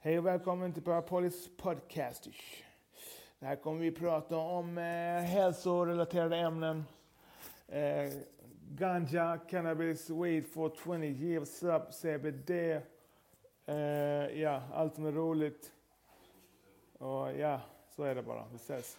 Hej och välkommen till Parapolis Podcast. Här kommer vi prata om eh, hälsorelaterade ämnen. Eh, ganja, cannabis, weed 420, gives up, CBD. Eh, ja, allt som är roligt. Och ja, så är det bara. Vi ses.